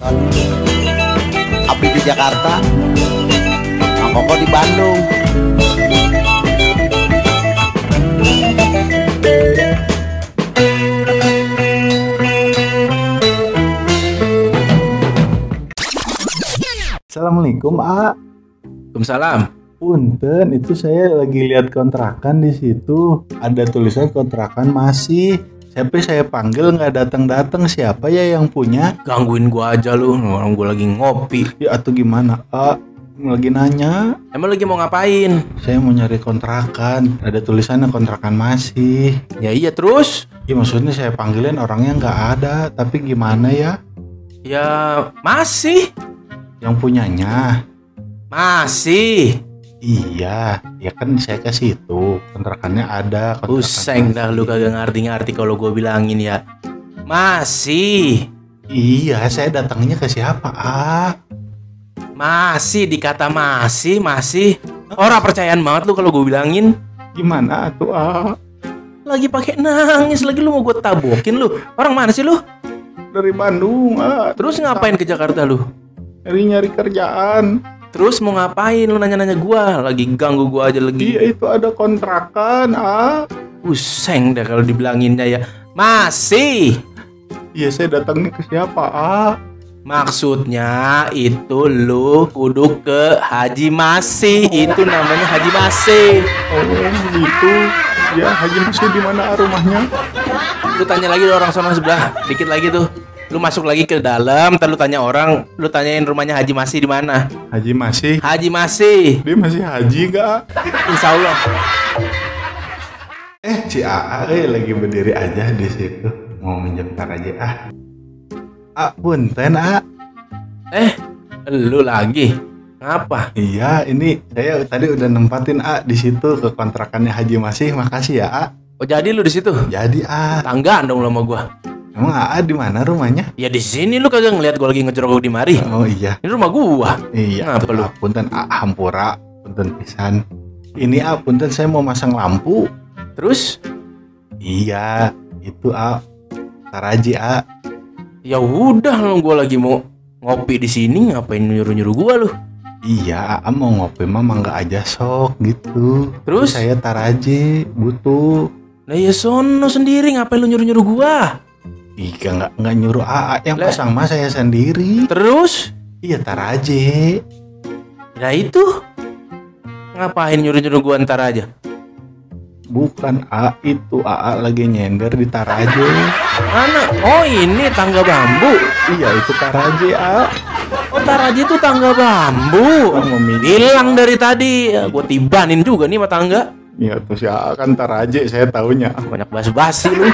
Abdi di Jakarta Mang Koko di Bandung Assalamualaikum A. Waalaikumsalam. Punten, itu saya lagi lihat kontrakan di situ. Ada tulisan kontrakan masih. Siapa saya panggil nggak datang-datang siapa ya yang punya? Gangguin gua aja lu, orang gua lagi ngopi. Ya atau gimana? A lagi nanya. Emang lagi mau ngapain? Saya mau nyari kontrakan. Ada tulisannya kontrakan masih. Ya iya terus. Ya maksudnya saya panggilin orangnya nggak ada. Tapi gimana ya? Ya masih, Yang punyanya? masih. Iya, ya kan saya ke situ. Kontrakannya ada. kontrakan Useng dah lu kagak ngerti-ngerti kalau gua bilangin ya. Masih. Iya, saya datangnya ke siapa? Ah, Masih dikata masih, masih. Orang percayaan banget lu kalau gua bilangin. gimana tuh? Ah, Lagi pakai nangis lagi lu mau gua tabokin lu. Orang mana sih lu? dari Bandung. Ah, Terus ngapain ke Jakarta lu? nyari nyari kerjaan. Terus mau ngapain lu nanya-nanya gua? Lagi ganggu gua aja lagi. Iya itu ada kontrakan. Ah, Useng dah kalau dibilanginnya ya. Masih. iya saya datangnya ke siapa? Ah, Maksudnya itu lu kudu ke Haji Masih. Itu namanya Haji Masih. oh gitu. Ya Haji masih di mana rumahnya? Lu tanya lagi orang sana sebelah. Dikit lagi tuh. Lu masuk lagi ke dalam, ntar lu tanya orang, lu tanyain rumahnya Haji Masih di mana? Haji masih. Haji Masih. Dia masih haji gak? Insya Allah. Eh si AA eh, lagi berdiri aja di situ. Mau minjem tar aja ah. Ah, punten ah. Eh, lu lagi. Ngapa? Iya, ini saya tadi udah nempatin A di situ ke kontrakannya Haji Masih. Makasih ya A. Oh jadi lu di situ? Jadi A, Tanggaan dong lu sama gua. Emang A di mana rumahnya? Ya di sini lu kagak ngeliat gua lagi ngejerok di mari. Oh iya, Ini rumah gua. iya. Ngapa lu? Punten A hampura, punten pisan. Ini A, punten saya mau masang lampu. Terus Iya, itu A. Taraji A. ya udah lu gua lagi mau ngopi di sini ngapain nyuruh-nyuruh gua lu? Iya, A mau ngopi mah mangga aja sok gitu. Terus? saya taraji butuh. Lah ya sono sendiri ngapain lu nyuruh-nyuruh gua? Iya nggak nggak nyuruh A, yang Lah. pasang mah saya sendiri. Terus Iya taraji. Nah itu Ngapain nyuruh-nyuruh gua ntar aja Bukan A itu AA lagi nyender di Taraje. Mana? Oh ini tangga bambu Iya itu Taraje A. Oh taraji itu tangga bambu. Hilang dari tadi ya, Gua tibanin juga nih sama tangga Iya tuh si AA kan Taraje saya taunya. Banyak basi-basi lu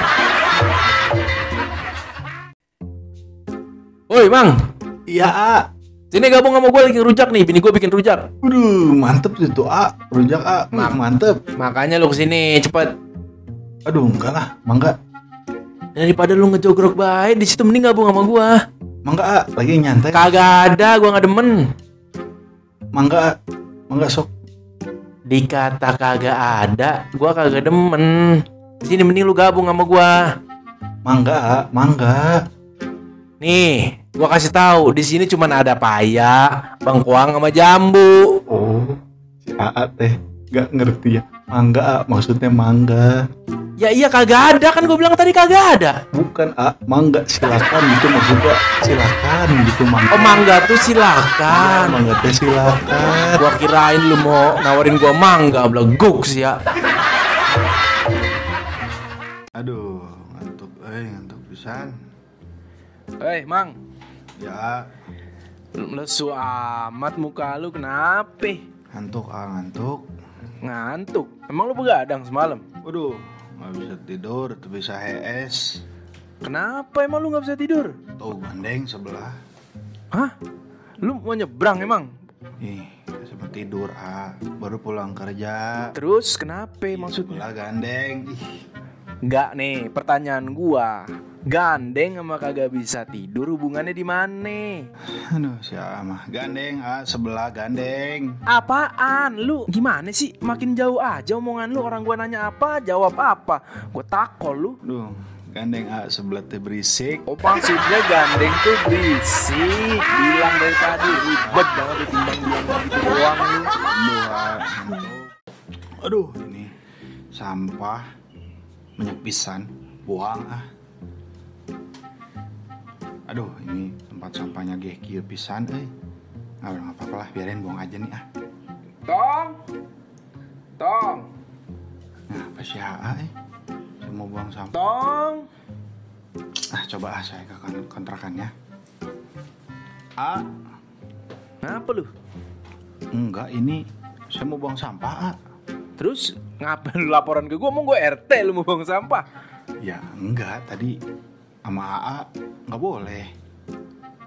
Woi Bang Iya. Sini gabung sama gue lagi rujak nih Bini gue bikin rujak Waduh mantep itu A. Rujak A. Ma- mantep. Makanya lu ke sini cepet Aduh enggak lah. Mangga. Daripada lu ngejogrok baik di situ mending gabung sama gua. Mangga A. Lagi nyantai. Kagak ada, gua nggak demen. Mangga A. Mangga sok. Dikata kagak ada, gua kagak demen. Sini mending lu gabung sama gua. Mangga A. Mangga. Nih, gua kasih tahu, di sini cuman ada paya, bangkuang sama jambu. Oh. Si AA teh. Gak ngerti ya. Mangga A. Maksudnya mangga. Ya iya kagak ada kan gua bilang tadi kagak ada. Bukan A. Mangga silakan gitu maksudnya. Silakan gitu mangga. Oh mangga tuh silakan. Mangga teh silakan. Gua kirain lu mau nawarin gua mangga, beleguk sih ya. Aduh, ngantuk, eh ngantuk pisan. Hei, Mang. Ya, Lesu amat muka lu kenapa? ngantuk ah ngantuk. Ngantuk. Emang lu begadang semalam? Waduh, nggak bisa tidur, tuh bisa HS. Kenapa emang lu nggak bisa tidur? Tuh gandeng sebelah. Hah? Lu mau nyebrang emang? Ih, sempat tidur ah, baru pulang kerja. Terus kenapa maksudnya? Sebelah gandeng. Ih, Enggak nih, pertanyaan gua. Gandeng sama kagak bisa tidur hubungannya di mana? aduh siapa? Gandeng ah, sebelah gandeng. Apaan? Lu gimana sih? Makin jauh aja omongan lu. Orang gua nanya apa, jawab apa. Gua takol lu. Duh, Gandeng A sebelah teh berisik. Oh maksudnya gandeng tuh berisik Bilang dari tadi ribet banget ditimbang bilang gitu doang lu. Aduh, ini sampah banyak pisan. Buang ah. Aduh, ini tempat sampahnya ge kieu pisan euy. Nggak nggak apa-apa lah, biarin buang aja nih ah. Tong Tong Nah, apa sih ah eh? Saya mau buang sampah. Tong Ah, coba ah saya ke kon- kontrakannya. Ah, Ngapa lu? enggak ini saya mau buang sampah ah. Terus ngapain lu laporan ke gua? Mau gua RT lu mau buang sampah? Ya enggak, tadi sama AA nggak boleh.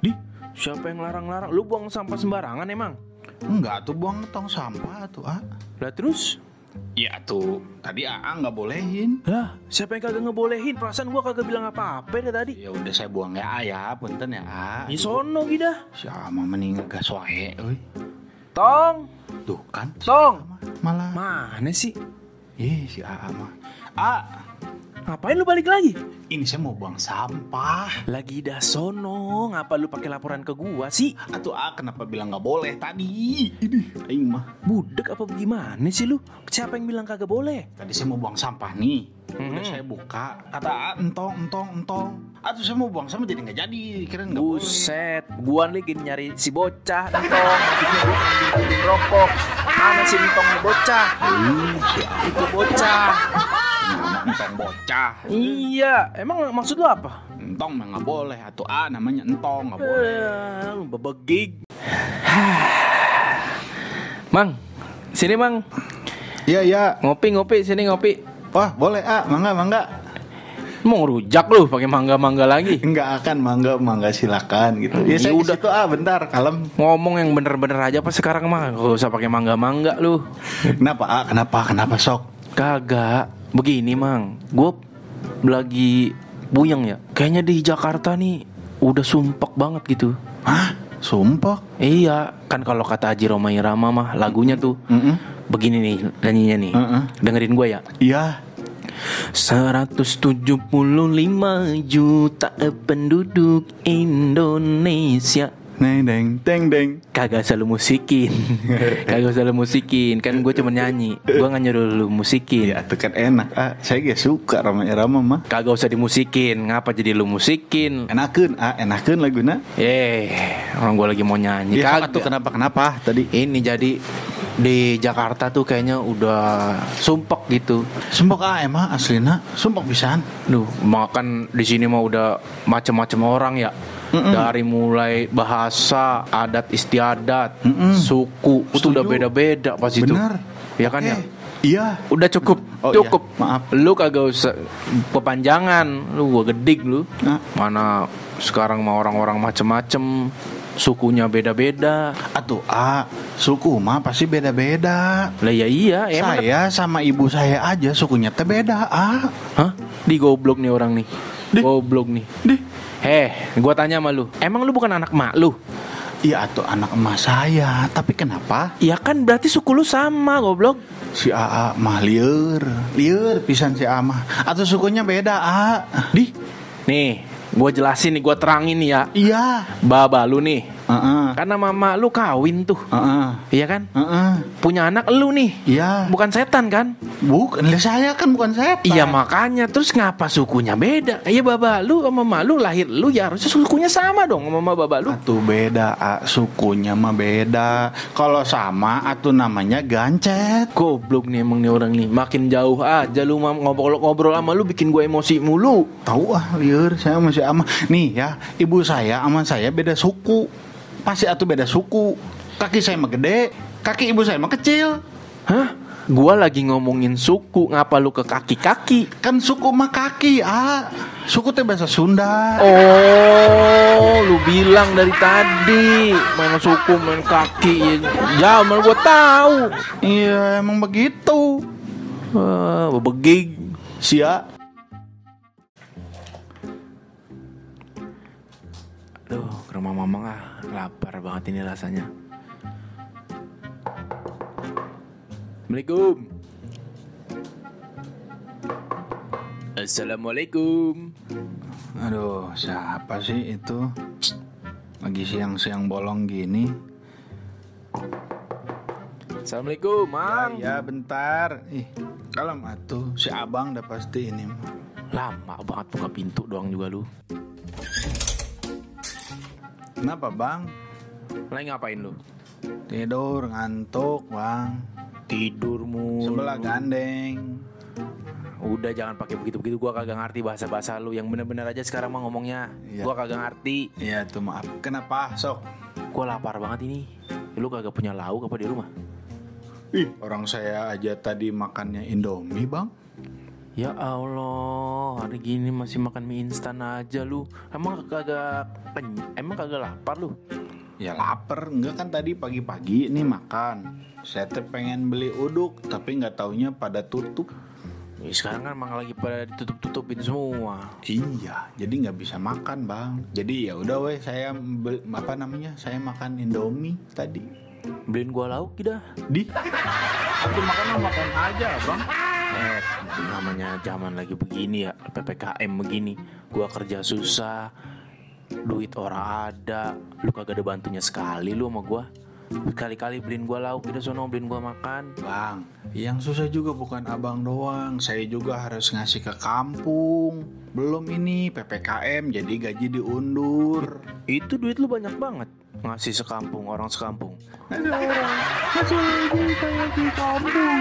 Di, siapa yang larang-larang? Lu buang sampah sembarangan emang? Enggak tuh buang tong sampah tuh ah. Lah terus? Ya tuh, tadi AA nggak bolehin. Lah, siapa yang kagak ngebolehin? Perasaan gua kagak bilang apa-apa dari tadi. Ya udah saya buang ya A ya, punten ya A. Di sono gitu. Si ama mending gas wae euy. Tong, Tuh kan. Tong. A Malah. Mana sih? Ih, si AA mah. A, Ngapain lu balik lagi? ini saya mau buang sampah. Lagi dah sono, ngapa lu pakai laporan ke gua sih? Atuh A kenapa bilang nggak boleh tadi? Ini aing mah. Budek apa gimana sih lu? Siapa yang bilang kagak boleh? Tadi saya mau buang sampah nih. Udah Mhm. saya buka. Kata A, entong, entong, entong. Atuh saya mau buang sampah jadi nggak jadi. Kirain nggak boleh. Buset, gua lagi nyari si bocah Entong, rokok Mana si Entong bocah? Si A Itu bocah entong bocah. Iya, emang maksud lu apa? Entong mah nggak boleh. Atuh A namanya entong nggak boleh. Eh, lu bebegig Mang, sini mang Iya iya. Ngopi-ngopi, sini ngopi Wah boleh A, mangga mangga. Mau rujak lu pakai mangga-mangga lagi Enggak akan mangga mangga silakan gitu. Ya, Ya saya udah. udah tuh ah bentar kalem. Ngomong yang bener-bener aja pas sekarang mah Gak usah pakai mangga-mangga lu Kenapa ah? Kenapa? Kenapa sok? Kagak Begini mang Gue lagi buyang ya Kayaknya di Jakarta nih Udah sumpek banget gitu Hah? Sumpah? Iya Kan kalau kata Haji Roma Irama mah Lagunya tuh Mm Begini nih nyanyinya nih Heeh. Dengerin gue ya Iya. 175 juta penduduk Indonesia Neng deng teng deng. Kagak usah lu musikin Kagak usah lu musikin Kan gue cuma nyanyi Gue gak nyuruh lu musikin Ya itu kan enak ah. Saya gak suka Rama Irama mah. Kagak usah dimusikin Ngapa jadi lu musikin Enakeun ah, enakeun laguna. Eh Orang gue lagi mau nyanyi Ya, Kagak tuh kenapa kenapa tadi? Ini jadi Di Jakarta tuh kayaknya udah Sumpek gitu Sumpah ah emang aslina sumpah pisan. Duh makan di sini mah udah Macem-macem orang ya Mm-mm. Dari mulai bahasa Adat istiadat Mm-mm. Suku Itu udah Setuju. beda-beda pas itu Benar. Ya kan Oke. ya Iya. Udah cukup, Oh, cukup. iya. Maaf. Lu kagak usah kepanjangan. Lu gua gedik lu. Nah. Mana sekarang mah orang-orang macem-macem sukunya beda-beda. Atuh ah, suku mah pasti beda-beda. Lah ya iya, emang Saya sama ibu saya aja sukunya teh beda ah. Hah? Di goblok nih orang nih. Di. Goblok nih. Dih. Heh, gua tanya sama lu. Emang lu bukan anak mak lu? Iya atuh anak emas saya, tapi kenapa Ya kan berarti suku lu sama, goblok. si AA mah lieur, lieur pisan si AA mah. Atau sukunya beda A. Di. Nih, gua jelasin nih, gua terangin nih ya. Iya. Baba lu nih. Heeh. Karena mama lu kawin tuh. Heeh. Iya kan? Heeh. Punya anak lu nih. Iya. Bukan setan kan? Bukan, saya kan bukan setan. Iya makanya terus ngapa sukunya beda? Iya baba lu sama mama lu lahir lu ya harusnya sukunya sama dong sama mama baba lu. Atuh beda, A. sukunya mah beda. Kalau sama, atuh namanya gancet. Goblok nih emang nih orang nih Makin jauh aja lu ngobrol-ngobrol sama lu bikin gue emosi mulu Tahu ah, lieur saya masih ama. Nih ya, ibu saya sama saya beda suku. Pasti atuh beda suku. Kaki saya mah gede, kaki ibu saya mah kecil. Hah? Gua lagi ngomongin suku Ngapa lu ke kaki-kaki? Kan suku mah kaki, ah. Suku teh bahasa Sunda. Oh, lu bilang dari tadi main suku main kaki ya mana gua tahu. Iya, emang begitu. Ah, bebegig. Sia. Aduh, ke rumah mamang ah, lapar banget ini rasanya. Assalamualaikum. Assalamualaikum. Aduh, siapa sih itu? Lagi siang-siang bolong gini. Assalamualaikum, Mang. Ya, ya bentar. Ih, kalem atuh. Si abang udah pasti ini. Lama banget buka pintu doang juga lu. Kenapa bang? Lagi ngapain lu? Tidur, ngantuk bang. Tidur mulu. Sebelah gandeng. Udah jangan pakai begitu-begitu gua kagak ngerti bahasa-bahasa lu yang bener-bener aja sekarang mah ngomongnya. Iya. Gua kagak ngerti. Iya tuh maaf. Kenapa? Sok. Gua lapar banget ini. Lu kagak punya lauk apa di rumah? Ih, orang saya aja tadi makannya Indomie bang. Ya Allah, hari gini masih makan mie instan aja lu. Emang kagak pen- emang kagak lapar lu? Ya lapar, enggak kan tadi pagi-pagi nih makan. Saya teh pengen beli uduk, tapi nggak taunya pada tutup. Ya, sekarang kan emang lagi pada ditutup-tutupin semua. Iya, jadi nggak bisa makan bang. Jadi ya udah weh, saya bel- apa namanya? Saya makan Indomie tadi. Beliin gua lauk dah. Di? Aku makan makan aja bang. Eh, namanya zaman lagi begini ya, PPKM begini. Gua kerja susah, duit orang ada, lu kagak ada bantunya sekali lu sama gua. Kali-kali beliin gua lauk, udah sono beliin gua makan. Bang, yang susah juga bukan abang doang. Saya juga harus ngasih ke kampung. Belum ini PPKM, jadi gaji diundur. Itu duit lu banyak banget ngasih sekampung orang sekampung. Ada orang masih lagi kayak di kampung.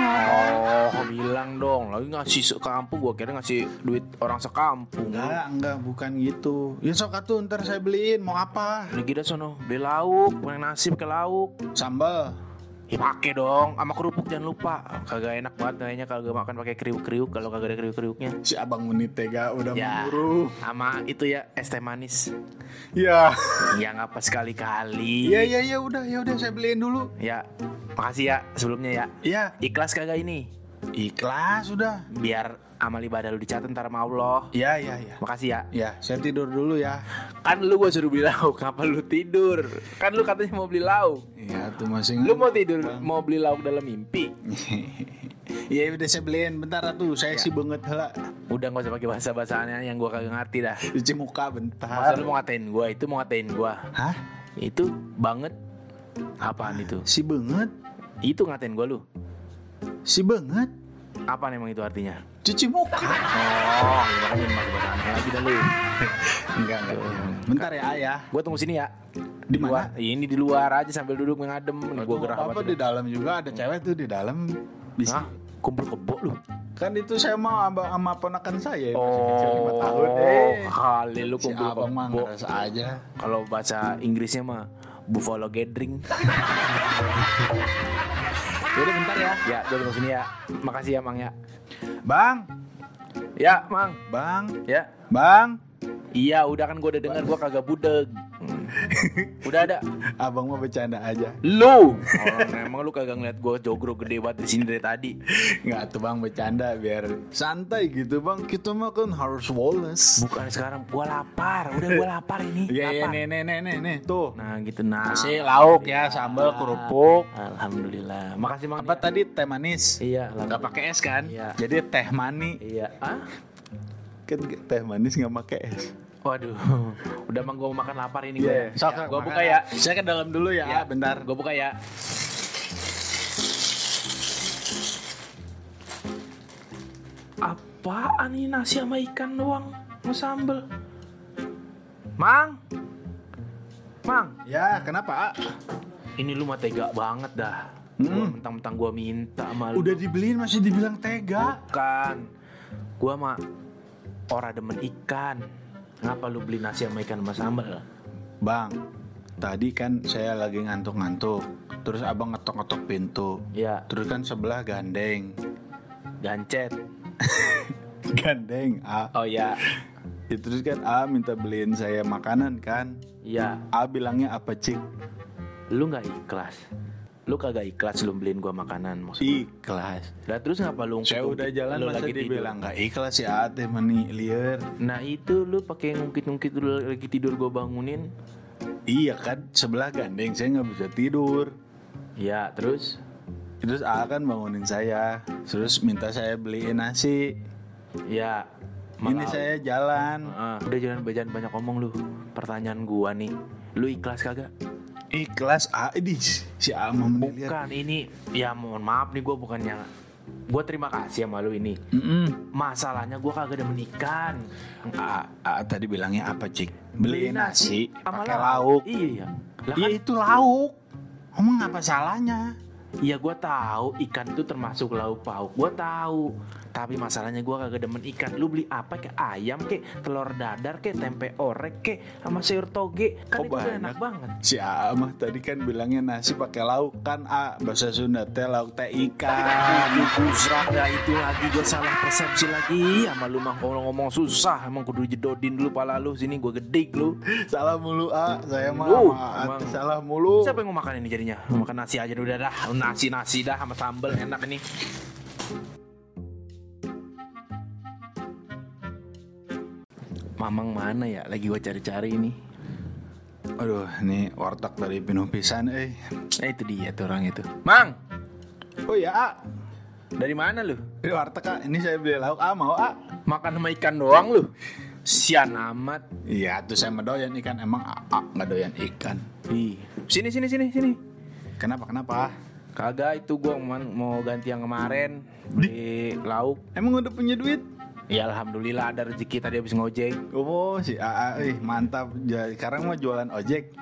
Oh, bilang dong, lagi ngasih sekampung gua kira ngasih duit orang sekampung. Enggak, enggak, bukan gitu. Ya sok atuh ntar saya beliin, mau apa? Lagi dah sono, beli lauk, pakai nasi pakai lauk. Sambal. Ya pakai dong, sama kerupuk jangan lupa. Kagak enak banget kayaknya kalau makan pakai kriuk-kriuk kalau kagak ada kriuk-kriuknya. Si abang menit tega udah Ya, memburu. sama itu ya es teh manis. Ya. Ya ngapa sekali-kali. Iya, iya, ya udah, ya udah saya beliin dulu. Ya, makasih ya sebelumnya ya. Iya. Ikhlas kagak ini? Ikhlas sudah. Biar amal ibadah lu dicatat ntar sama Allah. Ya, ya, ya. Makasih ya. Ya, saya tidur dulu ya. Kan lu gua suruh beli lauk, kenapa lu tidur? Kan lu katanya mau beli lauk. Iya, tuh masih Lu mau tidur, mau beli lauk dalam mimpi? Iya udah saya beliin bentar tuh saya sih banget hela Udah gak usah pakai bahasa-bahasanya yang gua kagak ngerti dah. cuci muka Masa bentar. lu mau ngatain gua, itu mau ngatain gua. Hah? Itu banget. Apaan itu? Si banget? Itu ngatain gua lu. Si banget? Apaan emang itu artinya? Cuci muka? Oh, makanya masuk bahasa aneh lagi dah lu. Enggak enggak. Bentar ya ayah. Gua tunggu sini ya. Di luar. mana? Ini di luar aja sambil duduk mengadem. Nih gua gerah apa di dalam juga ada cewek tuh di dalam. Bisa. Hah? Kumpul kebo lu. Kan itu saya mau sama, sama ponakan saya masih Oh, kecil 5 tahun eh. kali lu Si kumpul abang mah kebo. aja. Kalau bahasa Inggrisnya mah Buffalo Gathering. Jadi bentar ya. ya, gua tunggu sini ya. Makasih ya, Mang ya. Bang, Ya, Mang. bang, Ya. bang. Iya, udah kan gua udah dengar gua kagak budeg. Hmm. Udah ada. Abang mau bercanda aja. Lu. Orang emang lu kagak ngeliat gua jogro gede banget di sini dari tadi. Nggak tuh bang bercanda biar santai gitu bang. Kita mah kan harus Wallace. Bukan sekarang gua lapar. Udah gua lapar ini. Iya iya nih nih nih nih nih tuh. Nah, gitu nah. Nasi lauk ya sambal kerupuk. Alhamdulillah. Makasih Mang. Apa tadi teh manis? Iya, alhamdulillah. pakai es kan? Iya. Jadi teh mani Iya. Ah? kan teh manis nggak pakai es. Waduh. Udah mang gua mau makan lapar ini gua. Iya. Sok, Ya, gua makan. buka ya. Saya ke dalam dulu ya. Ya, bentar. Gua buka ya. Apaan ini nasi sama ikan doang? Mau sambel. Mang. Mang, Ya kenapa? ini lu mah tega banget dah. Hmm. Gua mentang-mentang gua minta sama lu. Udah dibeliin masih dibilang tega. Bukan. Gua mah ora demen ikan. Kenapa lu beli nasi sama ikan sama sambal? Bang, tadi kan saya lagi ngantuk-ngantuk. Terus abang ngetok-ngetok pintu. Ya, Terus kan sebelah gandeng. gancet. Gandeng, A. Oh ya, Ya, terus kan A minta beliin saya makanan kan. iya. A bilangnya apa cik? Lu nggak ikhlas. Lu kagak ikhlas lu beliin gua makanan maksudnya. Ikhlas. Lah terus ngapa lu Saya udah jalan lu masa lagi dibilang nggak ikhlas ya A teh meni liar. Nah itu lu pakai ngungkit-ngungkit lu lagi tidur gua bangunin. Iya kan sebelah gandeng saya nggak bisa tidur. Ya terus Terus A kan bangunin saya, terus minta saya beliin nasi. ya Ini saya jalan. Ah, udah jangan jangan banyak ngomong lu. Pertanyaan gua nih, lu ikhlas kagak? Ikhlas ah ini si melihat. Bukan ini, ya mohon maaf nih gua bukannya Gua terima kasih sama lu ini. Mm-mm. Masalahnya gua kagak ada menikan. Ah, ah, tadi bilangnya apa cik? Beli nasi sama pakai lauk. Iya. Lah Iya kan, itu lauk. Emang apa salahnya? iya gua tahu ikan itu termasuk lauk pauk. Gua tahu. Tapi masalahnya gua kagak demen ikan. Lu beli apa kayak ayam kek, telur dadar kek, tempe orek kek, sama sayur toge. Kan Kok itu banyak? enak banget. Si Ama tadi kan bilangnya nasi pakai lauk. Kan A bahasa Sunda teh lauk teh ikan. Busrak dah itu lagi gue salah persepsi lagi. Sama lu mah kalau ngomong susah. Emang kudu jedodin dulu pala lu. Sini gue gedik lu. Salah mulu A, saya mah emang. salah mulu. siapa yang mau makan ini jadinya? Makan nasi aja udah dah. Nasi nasi dah sama sambel. Enak ini Mamang mana ya? Lagi gue cari-cari ini. Aduh, ini warteg dari pinuh pisan eh. Eh itu dia tuh orang itu. Mang! Oh ya A, dari mana lu? Di warteg A, ini saya beli lauk A. Mau A. makan sama ikan doang lu? Sian amat. Iya, tuh saya mah doyan ikan. Emang A, A nggak doyan ikan. Ih, sini sini sini sini. Kenapa kenapa? Kagak itu gua mau ganti yang kemarin. Beli lauk. Emang udah punya duit? Ya alhamdulillah ada rezeki tadi habis ngojek. Oh si A, A, eh mantap. Ya, sekarang mau jualan ojek.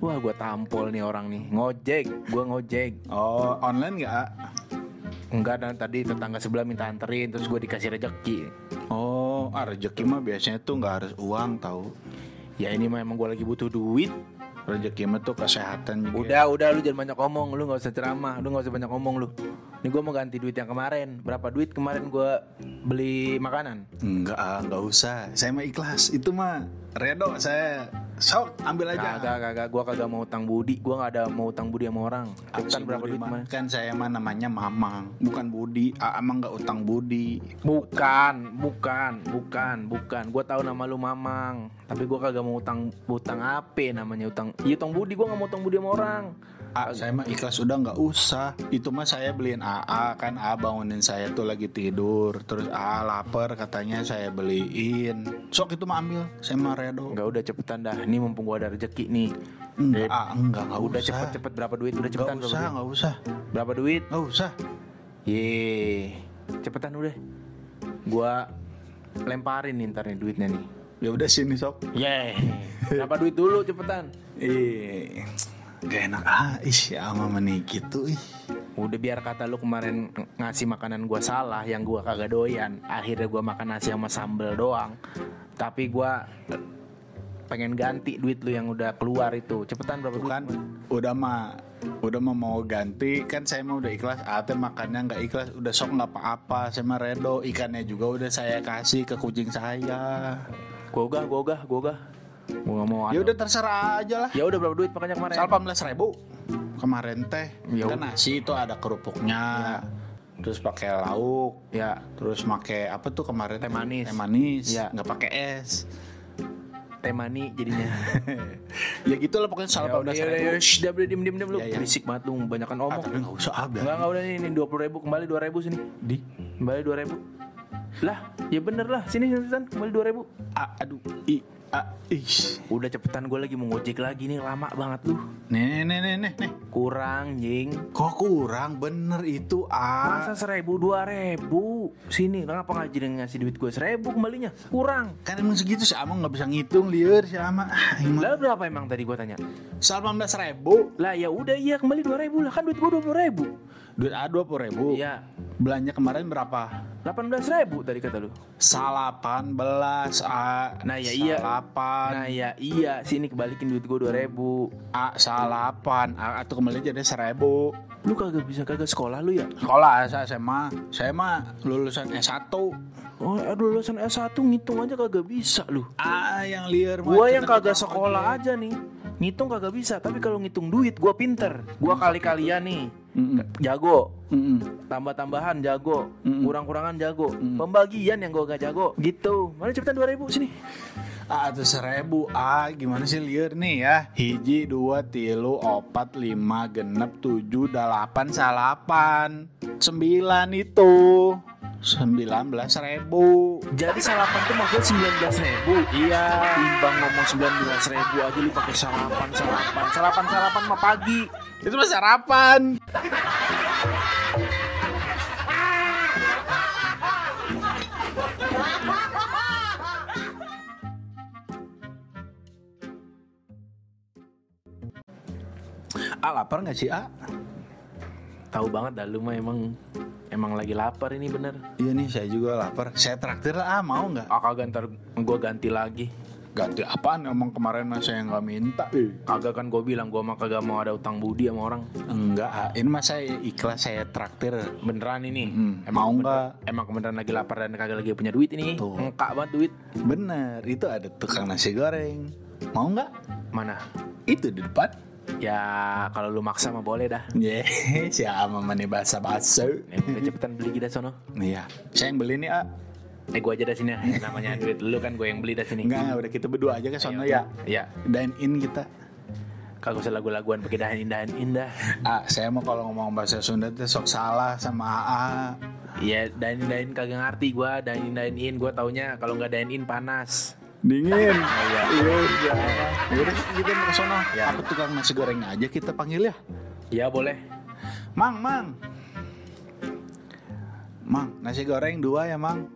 Wah gua tampol nih orang nih ngojek, gua ngojek. Oh, online nggak? Enggak dan tadi tetangga sebelah minta anterin terus gua dikasih rezeki. Oh, ah, rezeki mah biasanya tuh nggak harus uang tahu. Ya ini mah emang gua lagi butuh duit. Rezeki mah tuh kesehatan juga. Udah udah lu jangan banyak ngomong, lu nggak usah ceramah, lu nggak usah banyak ngomong lu. Ini gua mau ganti duit yang kemarin. Berapa duit kemarin gua beli makanan? Enggak, ah, nggak usah. Saya mah ikhlas. Itu mah redo saya. Sok, ambil aja. Kagak kagak gua kagak mau utang budi, gua nggak ada mau utang budi sama orang. Si berapa duit mah. kemarin? Kan saya mah namanya Mamang, bukan Budi. Ah, emang nggak utang Budi. Bukan, bukan, bukan, bukan. Gua tahu nama lu Mamang, tapi gua kagak mau utang utang apa namanya utang. Iya utang budi, gua nggak mau utang budi sama orang. Ah, saya mah ikhlas udah nggak usah. Itu mah saya beliin AA kan A bangunin saya tuh lagi tidur. Terus A lapar katanya saya beliin. Sok itu mah ambil. Saya mah redo. Enggak udah cepetan dah. Ini mumpung gua ada rezeki nih. Enggak, ah, enggak, enggak udah usah. cepet-cepet berapa duit? Udah Enggak cepetan usah, berapa duit? enggak usah. Berapa duit? Enggak usah. Ye, cepetan udah. Gua lemparin nih ntar nih duitnya nih. Ya udah sini sok. Ye, berapa duit dulu cepetan? Ih, gak enak ah, ih ya mama nih gitu ih. Udah biar kata lu kemarin ng- ngasih makanan gua salah yang gua kagak doyan. Akhirnya gua makan nasi sama sambel doang. Tapi gua eh, pengen ganti duit lu yang udah keluar itu. Cepetan berapa duit? Bukan, udah mah, udah mah mau ganti kan saya mah udah ikhlas. Ate makannya nggak ikhlas, udah sok nggak apa-apa. Saya mah redo, ikannya juga udah saya kasih ke kucing saya. Gua ogah, gua gak mau Ya udah terserah aja lah. Ya udah berapa duit makanya kemarin? Soal 18 ribu kemarin teh. Ya Kan nasi itu ada kerupuknya. Terus pakai lauk, Ya, terus pakai apa tuh kemarin? Teh manis. Teh manis, Ya. nggak pakai es. teh mani jadinya. ya gitu lah pokoknya soal ya udah, 18 ya ya, shh, udah diem diem diem lu. Ya, ya. Berisik banget lu, Ah, ngomong. tapi nggak usah ah, biar. Enggak, enggak udah nih, ini 20 ribu, kembali 2 ribu sini. Di. Kembali 2 ribu. Lah, ya bener lah, sini cepetan, kembali 2 ribu. Ah, aduh, i, ah, ih. Udah cepetan gue lagi mau ngojek lagi nih, lama banget lu. Nih, nih, nih, nih, nih. Kurang, jing. Kok kurang bener itu ah? Masa seribu, dua ribu? Sini, kenapa nggak jadi ngasih duit gue seribu kembalinya? Kurang. Kan emang segitu si Amang nggak bisa ngitung liur si Ama. Ah. Lah berapa emang tadi gue tanya? Soal 18 ribu, Lah ya udah iya kembali dua ribu lah kan duit gue dua puluh ribu. Duit A 20 ribu. Iya, Belanja kemarin berapa? delapan belas ribu tadi kata lu. Salapan belas A. Nah, ya iya. Salapan. Nah ya iya, sini kebalikin duit gue dua ribu. A salapan. A atau kembali jadi seribu. Lu kagak bisa kagak sekolah lu ya? Sekolah saya SMA. Saya mah lulusan S1. Oh, aduh lulusan S1 ngitung aja kagak bisa lu. Ah, yang liar Gua yang kagak sekolah aja nih. Ngitung kagak bisa, tapi kalau ngitung duit gua pinter. Gua kali-kalian nih. Mm-mm. Jago. Mm-mm. Tambah-tambahan jago. Mm-mm. Kurang-kurangan jago. Pembagian yang gua gak jago. Gitu. Mana cepetan 2000 sini. Ah, tuh seribu. Ah, gimana sih liar nih ya? Hiji, dua, tilu, opat, lima, genep, tujuh, delapan, salapan. Sembilan itu. Sembilan belas ribu. Jadi salapan tuh maksudnya sembilan belas ribu. Iya. Timbang ngomong sembilan belas ribu aja lu pakai salapan, salapan, salapan, salapan mah pagi. Itu mah sarapan Ah lapar gak sih ah? Tahu banget dah lu mah emang emang lagi lapar ini bener. Iya nih saya juga lapar Saya traktir lah ah mau gak? Ah kagak ntar gue ganti lagi. Ganti apaan emang kemarin mah saya nggak minta eh. Kagak kan gue bilang gue mah kagak mau ada utang budi sama orang. Enggak ah ini mah saya ikhlas saya traktir Beneran ini. Hmm, mau nggak? Emang beneran lagi lapar dan kagak lagi punya duit ini. Tuh. Engkak banget duit. Bener itu ada tukang nasi goreng Mau nggak? Mana? Itu di depan Ya kalau lu maksa mah boleh dah. Yeah, siapa mana bahasa bahasa udah cepetan beli kita sono. Iya saya yang beli nih ah Eh gue aja dah sini. Namanya duit lu kan gue yang beli dah sini. Enggak, udah kita berdua aja ke sono ya. Ya. Dine in kita. Kagak usah lagu-laguan pakai dahan indahan indah. Ah, saya mau kalau ngomong bahasa Sunda tuh sok salah sama AA. Iya, dahin dahin kagak ngerti gua, dahin dahin in gua taunya kalau nggak dahin in panas. Dingin. Iya. Iya, udah. Yaudah kita mau ke sono. Ya. Apa tukang nasi goreng aja kita panggil ya? Iya boleh. Mang, Mang. Mang, nasi goreng dua ya, Mang.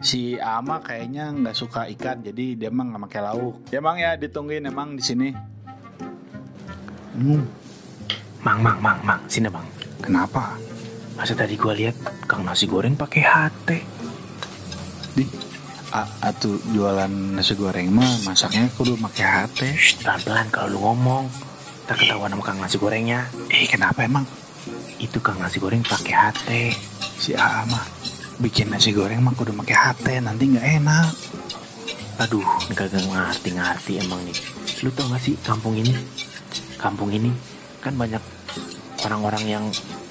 Si Ama kayaknya nggak suka ikan, jadi dia emang nggak pakai lauk. Ya, Mang ya, ditungguin emang di sini. Hmm, Mang, mang, mang, mang, sini bang. kenapa? Masa tadi gua lihat kang nasi goreng pakai hati. Di atuh jualan nasi goreng mah masaknya kudu pakai hati. Pelan-pelan kalau lu ngomong. Tak ketahuan sama kang nasi gorengnya. Eh, kenapa emang? Itu kang nasi goreng pakai hati. Si AA mah bikin nasi goreng mah kudu pakai hati, nanti nggak enak. Aduh, ini kagak ngerti-ngerti emang nih. Lu tau gak sih kampung ini? Kampung ini kan banyak orang-orang yang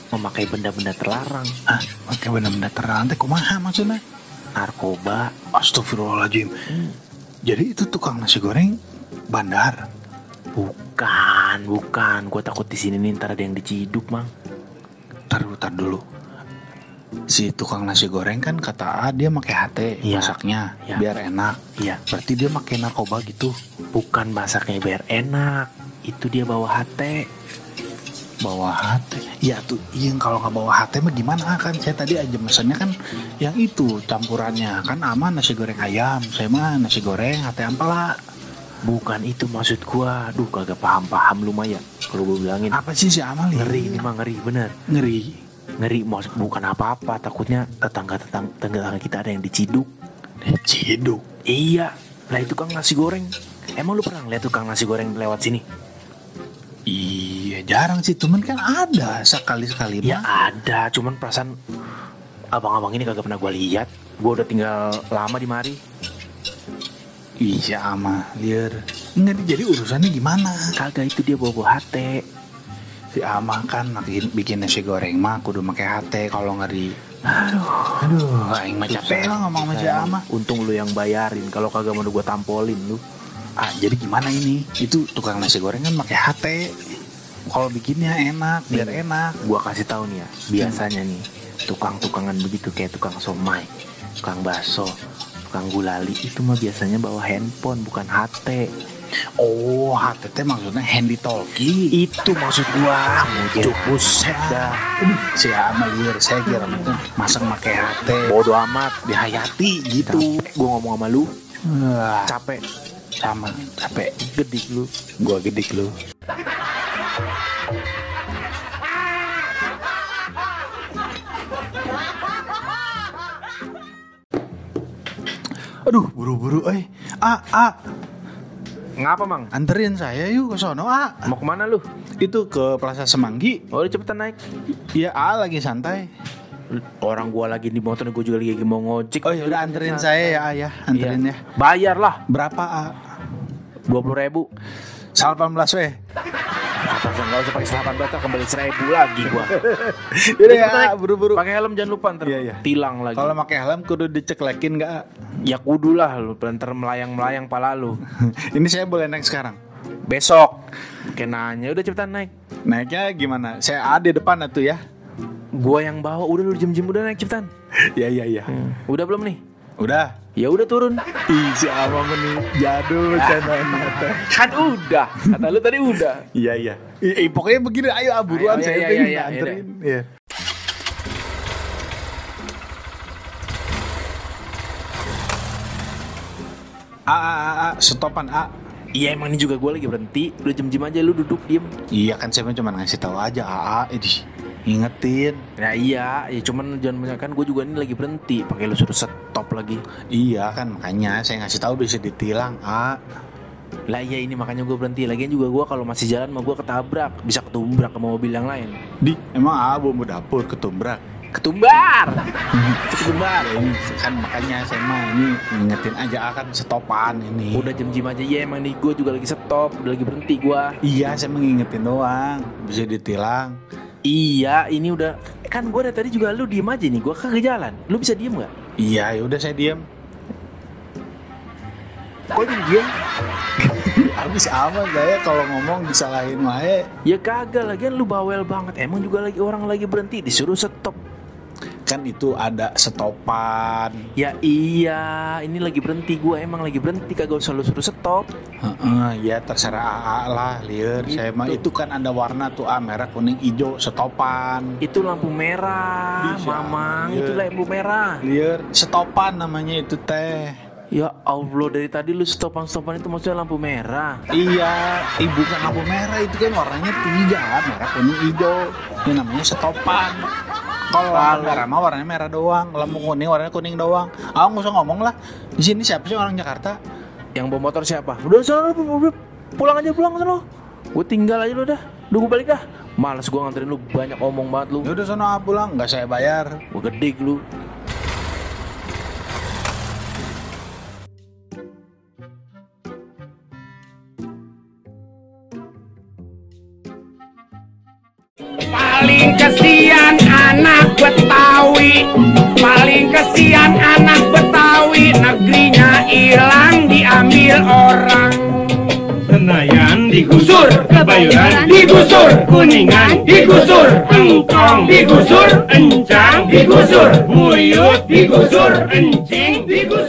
memakai benda-benda terlarang. Ah, pakai bener-bener terang teh kumaha maksudnya? Narkoba, Astagfirullahaladzim. Jadi itu tukang nasi goreng bandar. Bukan, bukan. Gue takut di sini nih ntar ada yang diciduk, mang. Tar dulu, tar dulu. Si tukang nasi goreng kan kata A dia pakai hati Iya. masaknya Iya. biar enak. Iya, Berarti dia pakai narkoba gitu. bukan masaknya biar enak. Itu dia bawa hati. Bawa hati. Ya tuh, yang kalau nggak bawa hati mah gimana kan? Saya tadi aja mesennya kan yang itu campurannya kan aman nasi goreng ayam. Saya mah nasi goreng hati ampela. Bukan itu maksud gua. Duh, kagak paham-paham lu Maya. Kalau gue bilangin Apa sih si Amal ngeri ini mah ngeri bener. Ngeri. Ngeri maksud bukan apa-apa. Takutnya tetangga-tetangga tetangga kita ada yang diciduk. Ciduk. Iya, lah itu kang nasi goreng. Emang lu pernah lihat tukang nasi goreng lewat sini? Iya jarang sih, cuman kan ada sekali-sekali Ya mah. ada, cuman perasaan abang-abang ini kagak pernah gua lihat. Gua udah tinggal lama di mari. Iya ama liar. Nggak jadi urusannya gimana? Kagak itu dia bawa-bawa hati. Si ama kan bikin, bikin nasi goreng mah kudu pakai hati kalau ngeri. Aduh, Aduh, aing mah capek lah ngomong sama si ama. Untung lu yang bayarin. Kalau kagak mau gua tampolin lu. Ah, jadi gimana ini? Itu tukang nasi goreng kan pakai hati. Kalau bikinnya enak, biar enak. Gua kasih tahu nih ya, biasanya nih tukang-tukangan begitu kayak tukang somai, tukang bakso, tukang gulali itu mah biasanya bawa handphone bukan HT. Oh, teh maksudnya handy talkie. Itu maksud gua. Muncul buset dah. Si ama liar, saya kira masak pakai hati. Bodoh amat. Dihayati gitu. Capek gua ngomong sama lu, capek. sama capek. Gedik lu. Gua gedik lu. Aduh, buru-buru, eh. Ah, ah, Ngapa, Mang? anterin saya yuk ke sono, ah. Mau ke mana lu? Itu ke Plaza Semanggi. Oh, udah cepetan naik. Iya, ah lagi santai. Orang gua lagi di motor, gua juga lagi mau ngojek. Oh, ya udah anterin saya ya, ah, ya. Anterin Iya. ya. Bayar lah, Berapa, ah? dua puluh ribu. 18 weh. Apa sih nggak usah pakai selapan batal kembali seribu lagi gua. Yaudah ya, buru-buru. Pakai helm jangan lupa ntar Iya, iya. tilang lagi. Kalau pakai helm kudu diceklekin nggak? Ya kudu lah lu ntar melayang-melayang pala lu. Ini saya boleh naik sekarang. Besok. Kayak nanya udah cepetan naik. Naiknya gimana? Saya ada depan tuh ya. Gua yang bawa udah lu jem-jem udah naik cepetan. Ya ya ya. Udah belum nih? Udah. Ya udah turun. Ih, si apa nih? Jadul channelnya. Kan udah. Kata lu tadi udah. Iya iya. Ih, pokoknya begini ayo buruan Ayo, saya iya, pengen iya, iya, anterin. Iya. A, a, a, a, stopan A. Iya emang ini juga gue lagi berhenti. Lu jem-jem aja lu duduk diem. Iya kan saya cuma ngasih tahu aja AA, eh, di- ingetin. Ya iya, ya cuman jangan banyak kan gue juga ini lagi berhenti. Pakai lu suruh stop lagi. Iya kan makanya saya ngasih tahu bisa ditilang A. Lah iya ini makanya gue berhenti. Lagian juga gue kalau masih jalan mah gue ketabrak, bisa ketumbrak sama mobil yang lain. Di emang A bumbu dapur ketumbrak. Ketumbar. Ketumbar. Ini kan makanya saya mah ini ingetin aja A kan stopan ini. Udah jem-jem aja ya emang nih gue juga lagi stop, udah lagi berhenti gue. Iya saya mengingetin doang bisa ditilang. Iya, ini udah kan gue dari tadi juga lu diem aja nih. Gue kagak jalan. Lu bisa diem gak? Iya ya udah saya diam. Kok jadi diem? Habis aman saya kalau ngomong disalahin wae. Ya kagak lagian lu bawel banget. Emang juga lagi orang lagi berhenti disuruh stop. Kan itu ada stopan. Ya iya, ini lagi berhenti gue emang lagi berhenti kagak usah lu suruh stop. Heeh, ya terserah AA lah, liur. Saya mah itu kan ada warna tuh A merah, kuning, hijau, stopan. Itu lampu merah, Bisa. mamang. Itu lampu merah. Liur, stopan namanya itu teh. Ya Allah dari tadi lu stopan-stopan itu maksudnya lampu merah. Iya, ibu bukan lampu merah itu kan warnanya tiga, merah, kuning, hijau. Ini namanya stopan. Kalau lampu merah mah warnanya merah doang, lampu kuning warnanya kuning doang. Ah nggak usah ngomong lah. Di sini siapa sih orang Jakarta? Yang bawa motor siapa? Udah sana lu, pulang aja pulang sana. Gue tinggal aja lu dah. Udah gue balik dah. Males gue nganterin lu banyak omong banget lu. Ya udah sono ah, pulang, nggak saya bayar. Gue gede lu. Paling anak Betawi. Paling kesian anak Betawi. Negerinya hilang diambil orang. Senayan digusur Kebayoran digusur Kuningan digusur Engkong digusur Encang digusur Muyut digusur Encing digusur